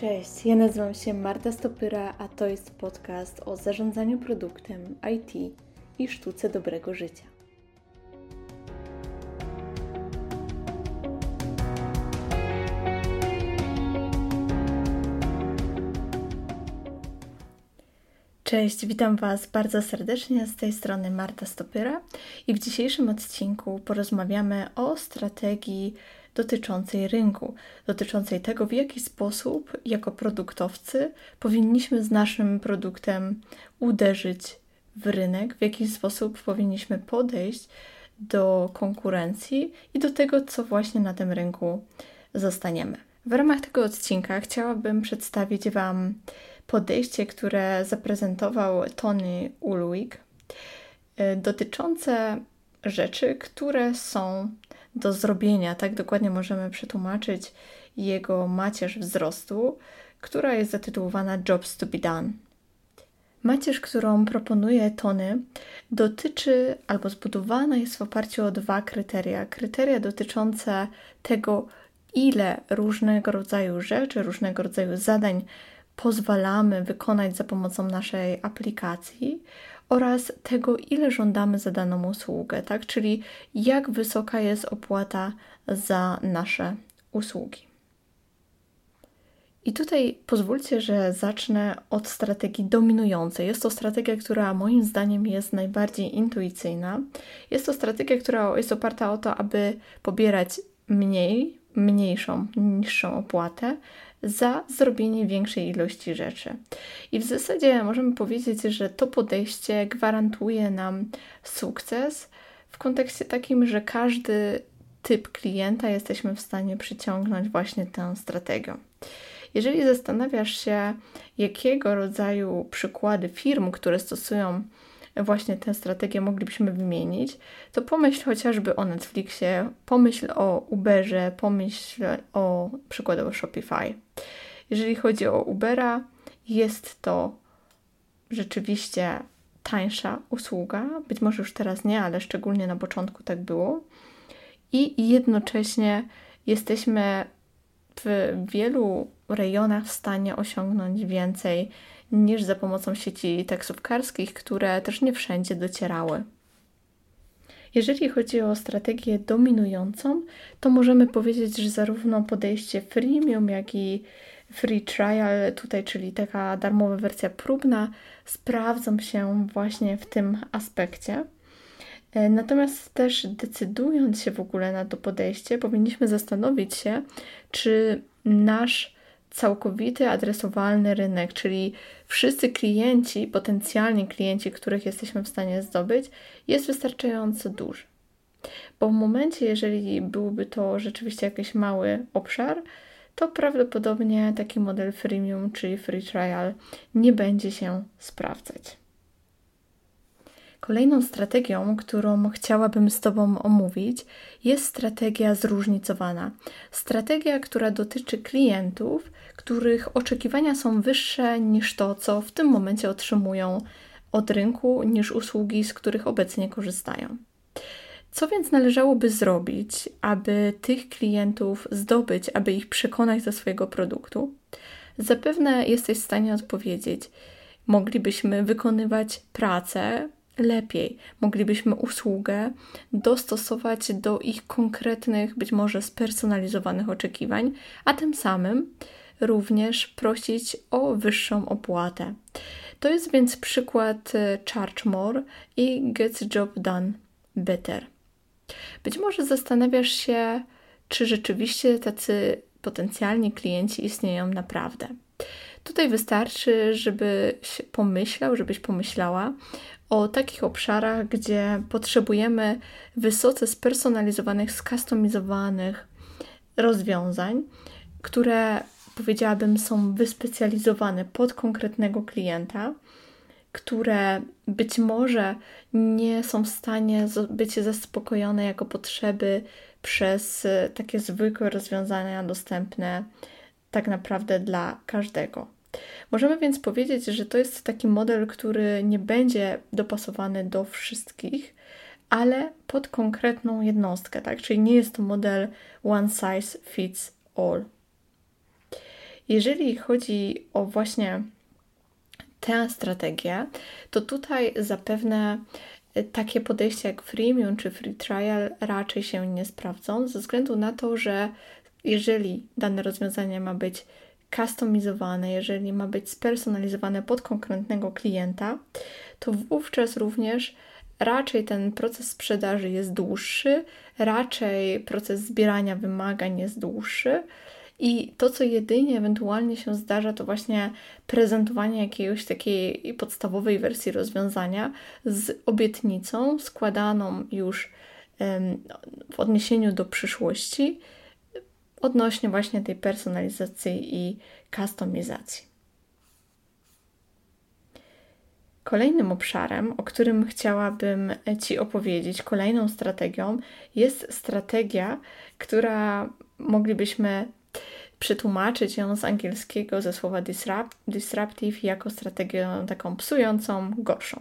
Cześć, ja nazywam się Marta Stopyra, a to jest podcast o zarządzaniu produktem, IT i sztuce dobrego życia. Cześć, witam Was bardzo serdecznie z tej strony Marta Stopyra i w dzisiejszym odcinku porozmawiamy o strategii dotyczącej rynku, dotyczącej tego, w jaki sposób jako produktowcy powinniśmy z naszym produktem uderzyć w rynek, w jaki sposób powinniśmy podejść do konkurencji i do tego, co właśnie na tym rynku zostaniemy. W ramach tego odcinka chciałabym przedstawić Wam podejście, które zaprezentował Tony Ulwig, y, dotyczące rzeczy, które są do zrobienia. Tak dokładnie możemy przetłumaczyć jego macierz wzrostu, która jest zatytułowana Jobs to be done. Macierz, którą proponuje Tony, dotyczy albo zbudowana jest w oparciu o dwa kryteria. Kryteria dotyczące tego, ile różnego rodzaju rzeczy, różnego rodzaju zadań pozwalamy wykonać za pomocą naszej aplikacji oraz tego, ile żądamy za daną usługę, tak? Czyli jak wysoka jest opłata za nasze usługi. I tutaj pozwólcie, że zacznę od strategii dominującej. Jest to strategia, która moim zdaniem jest najbardziej intuicyjna. Jest to strategia, która jest oparta o to, aby pobierać mniej, mniejszą, niższą opłatę za zrobienie większej ilości rzeczy. I w zasadzie możemy powiedzieć, że to podejście gwarantuje nam sukces w kontekście takim, że każdy typ klienta jesteśmy w stanie przyciągnąć właśnie tę strategią. Jeżeli zastanawiasz się, jakiego rodzaju przykłady firm, które stosują właśnie tę strategię moglibyśmy wymienić, to pomyśl chociażby o Netflixie, pomyśl o Uberze, pomyśl o przykładowo Shopify. Jeżeli chodzi o Ubera, jest to rzeczywiście tańsza usługa. Być może już teraz nie, ale szczególnie na początku tak było. I jednocześnie jesteśmy w wielu rejonach w stanie osiągnąć więcej niż za pomocą sieci taksówkarskich, które też nie wszędzie docierały. Jeżeli chodzi o strategię dominującą, to możemy powiedzieć, że zarówno podejście freemium, jak i free trial, tutaj, czyli taka darmowa wersja próbna, sprawdzą się właśnie w tym aspekcie. E, natomiast też decydując się w ogóle na to podejście, powinniśmy zastanowić się, czy nasz całkowity adresowalny rynek, czyli wszyscy klienci, potencjalni klienci, których jesteśmy w stanie zdobyć, jest wystarczająco duży. Bo w momencie, jeżeli byłby to rzeczywiście jakiś mały obszar, to prawdopodobnie taki model freemium, czyli free trial, nie będzie się sprawdzać. Kolejną strategią, którą chciałabym z Tobą omówić, jest strategia zróżnicowana. Strategia, która dotyczy klientów, których oczekiwania są wyższe niż to, co w tym momencie otrzymują od rynku, niż usługi, z których obecnie korzystają. Co więc należałoby zrobić, aby tych klientów zdobyć, aby ich przekonać do swojego produktu? Zapewne jesteś w stanie odpowiedzieć: moglibyśmy wykonywać pracę lepiej, moglibyśmy usługę dostosować do ich konkretnych, być może spersonalizowanych oczekiwań, a tym samym również prosić o wyższą opłatę. To jest więc przykład e, Charge More i Get Job Done Better. Być może zastanawiasz się, czy rzeczywiście tacy potencjalni klienci istnieją naprawdę. Tutaj wystarczy, żebyś pomyślał, żebyś pomyślała o takich obszarach, gdzie potrzebujemy wysoce spersonalizowanych, skustomizowanych rozwiązań, które powiedziałabym są wyspecjalizowane pod konkretnego klienta, które być może nie są w stanie być zaspokojone jako potrzeby przez takie zwykłe rozwiązania dostępne tak naprawdę dla każdego. Możemy więc powiedzieć, że to jest taki model, który nie będzie dopasowany do wszystkich, ale pod konkretną jednostkę, tak? Czyli nie jest to model one size fits all. Jeżeli chodzi o właśnie tę strategię, to tutaj zapewne takie podejścia jak freemium czy free trial raczej się nie sprawdzą, ze względu na to, że jeżeli dane rozwiązanie ma być kustomizowane, jeżeli ma być spersonalizowane pod konkretnego klienta, to wówczas również raczej ten proces sprzedaży jest dłuższy, raczej proces zbierania wymagań jest dłuższy. I to, co jedynie ewentualnie się zdarza, to właśnie prezentowanie jakiejś takiej podstawowej wersji rozwiązania z obietnicą składaną już w odniesieniu do przyszłości odnośnie właśnie tej personalizacji i kustomizacji. Kolejnym obszarem, o którym chciałabym Ci opowiedzieć, kolejną strategią jest strategia, która moglibyśmy przetłumaczyć ją z angielskiego ze słowa disrupt, disruptive jako strategię taką psującą, gorszą.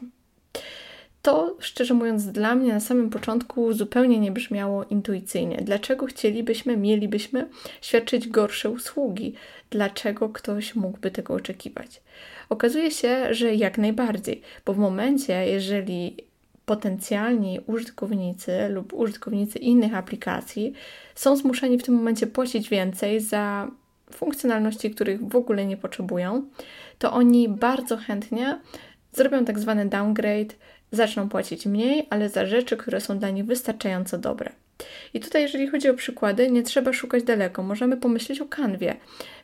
To, szczerze mówiąc, dla mnie na samym początku zupełnie nie brzmiało intuicyjnie. Dlaczego chcielibyśmy, mielibyśmy świadczyć gorsze usługi? Dlaczego ktoś mógłby tego oczekiwać? Okazuje się, że jak najbardziej, bo w momencie, jeżeli potencjalni użytkownicy lub użytkownicy innych aplikacji są zmuszeni w tym momencie płacić więcej za funkcjonalności, których w ogóle nie potrzebują, to oni bardzo chętnie zrobią tak zwany downgrade, zaczną płacić mniej, ale za rzeczy, które są dla nich wystarczająco dobre. I tutaj, jeżeli chodzi o przykłady, nie trzeba szukać daleko. Możemy pomyśleć o kanwie.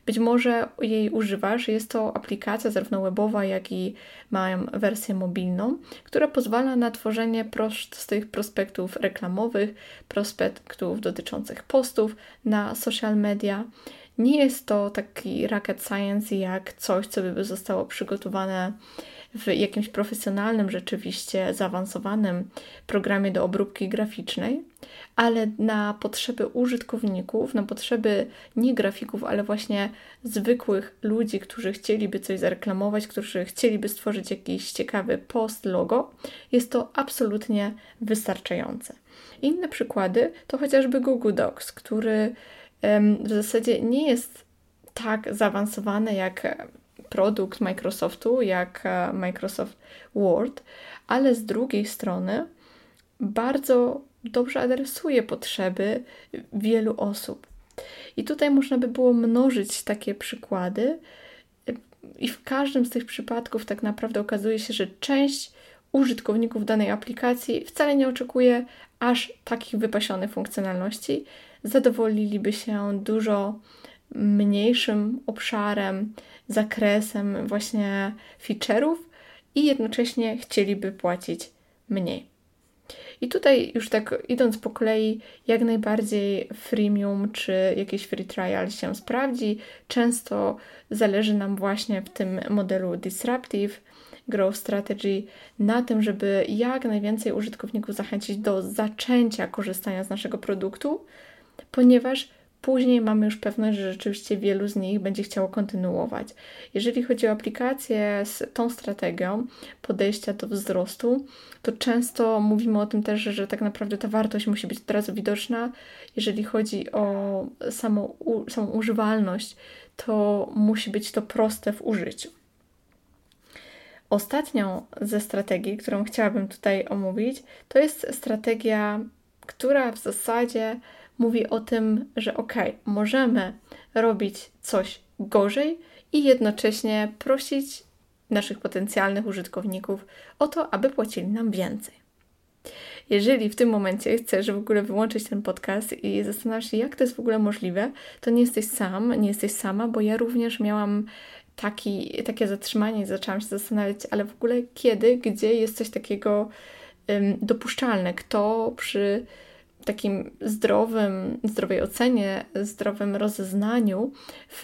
Być może jej używasz. Jest to aplikacja zarówno webowa, jak i mają wersję mobilną, która pozwala na tworzenie prostych prospektów reklamowych, prospektów dotyczących postów na social media. Nie jest to taki rocket science jak coś, co by zostało przygotowane w jakimś profesjonalnym, rzeczywiście zaawansowanym programie do obróbki graficznej, ale na potrzeby użytkowników, na potrzeby nie grafików, ale właśnie zwykłych ludzi, którzy chcieliby coś zareklamować, którzy chcieliby stworzyć jakiś ciekawy post, logo, jest to absolutnie wystarczające. Inne przykłady to chociażby Google Docs, który w zasadzie nie jest tak zaawansowany jak produkt Microsoftu, jak e, Microsoft Word, ale z drugiej strony bardzo dobrze adresuje potrzeby wielu osób. I tutaj można by było mnożyć takie przykłady, i w każdym z tych przypadków tak naprawdę okazuje się, że część użytkowników danej aplikacji wcale nie oczekuje aż takich wypasionych funkcjonalności. Zadowoliliby się dużo mniejszym obszarem, zakresem właśnie feature'ów i jednocześnie chcieliby płacić mniej. I tutaj już tak idąc po kolei, jak najbardziej freemium czy jakiś free trial się sprawdzi. Często zależy nam właśnie w tym modelu disruptive growth strategy na tym, żeby jak najwięcej użytkowników zachęcić do zaczęcia korzystania z naszego produktu, ponieważ Później mamy już pewność, że rzeczywiście wielu z nich będzie chciało kontynuować. Jeżeli chodzi o aplikacje z tą strategią podejścia do wzrostu, to często mówimy o tym też, że tak naprawdę ta wartość musi być od razu widoczna. Jeżeli chodzi o samą, samą używalność, to musi być to proste w użyciu. Ostatnią ze strategii, którą chciałabym tutaj omówić, to jest strategia, która w zasadzie mówi o tym, że ok, możemy robić coś gorzej i jednocześnie prosić naszych potencjalnych użytkowników o to, aby płacili nam więcej. Jeżeli w tym momencie chcesz w ogóle wyłączyć ten podcast i zastanawiasz się, jak to jest w ogóle możliwe, to nie jesteś sam, nie jesteś sama, bo ja również miałam taki, takie zatrzymanie i zaczęłam się zastanawiać, ale w ogóle kiedy, gdzie jest coś takiego um, dopuszczalne, kto przy takim zdrowym, zdrowej ocenie, zdrowym rozeznaniu w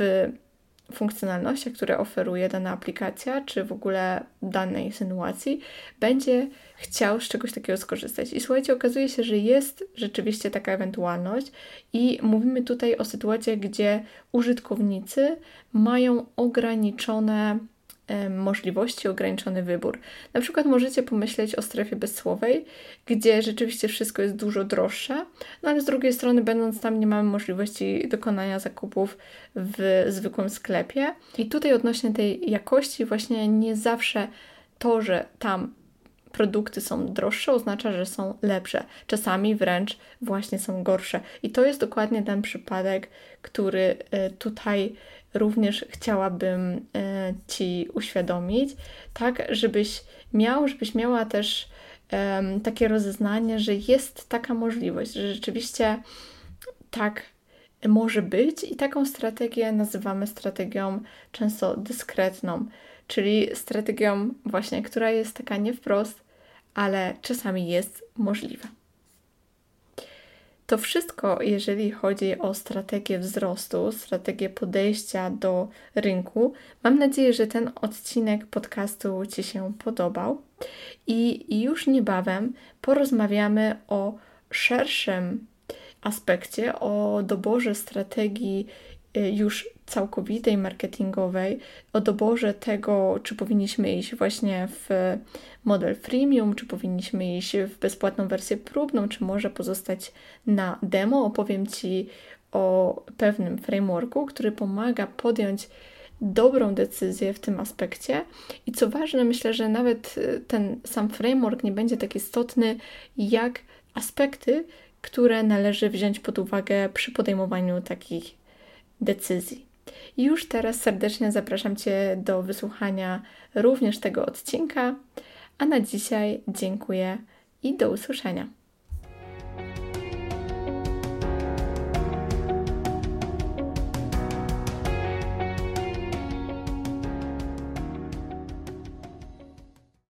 funkcjonalnościach, które oferuje dana aplikacja, czy w ogóle danej sytuacji, będzie chciał z czegoś takiego skorzystać. I słuchajcie, okazuje się, że jest rzeczywiście taka ewentualność, i mówimy tutaj o sytuacjach, gdzie użytkownicy mają ograniczone możliwości, ograniczony wybór. Na przykład możecie pomyśleć o strefie bezsłowej, gdzie rzeczywiście wszystko jest dużo droższe, no ale z drugiej strony, będąc tam, nie mamy możliwości dokonania zakupów w zwykłym sklepie. I tutaj odnośnie tej jakości, właśnie nie zawsze to, że tam produkty są droższe, oznacza, że są lepsze. Czasami wręcz właśnie są gorsze. I to jest dokładnie ten przypadek, który e, tutaj również chciałabym e, Ci uświadomić, tak, żebyś miał, żebyś miała też takie rozeznanie, że jest taka możliwość, że rzeczywiście tak może być i taką strategię nazywamy strategią często dyskretną, czyli strategią właśnie, która jest taka nie wprost, ale czasami jest możliwa. To wszystko, jeżeli chodzi o strategię wzrostu, strategię podejścia do rynku. Mam nadzieję, że ten odcinek podcastu Ci się podobał i już niebawem porozmawiamy o szerszym aspekcie, o doborze strategii y, już całkowitej marketingowej, o doborze tego, czy powinniśmy iść właśnie w model freemium, czy powinniśmy iść w bezpłatną wersję próbną, czy może pozostać na demo. Opowiem Ci o pewnym frameworku, który pomaga podjąć dobrą decyzję w tym aspekcie. I co ważne, myślę, że nawet ten sam framework nie będzie tak istotny jak aspekty, które należy wziąć pod uwagę przy podejmowaniu takich decyzji. Już teraz serdecznie zapraszam Cię do wysłuchania również tego odcinka. A na dzisiaj dziękuję i do usłyszenia.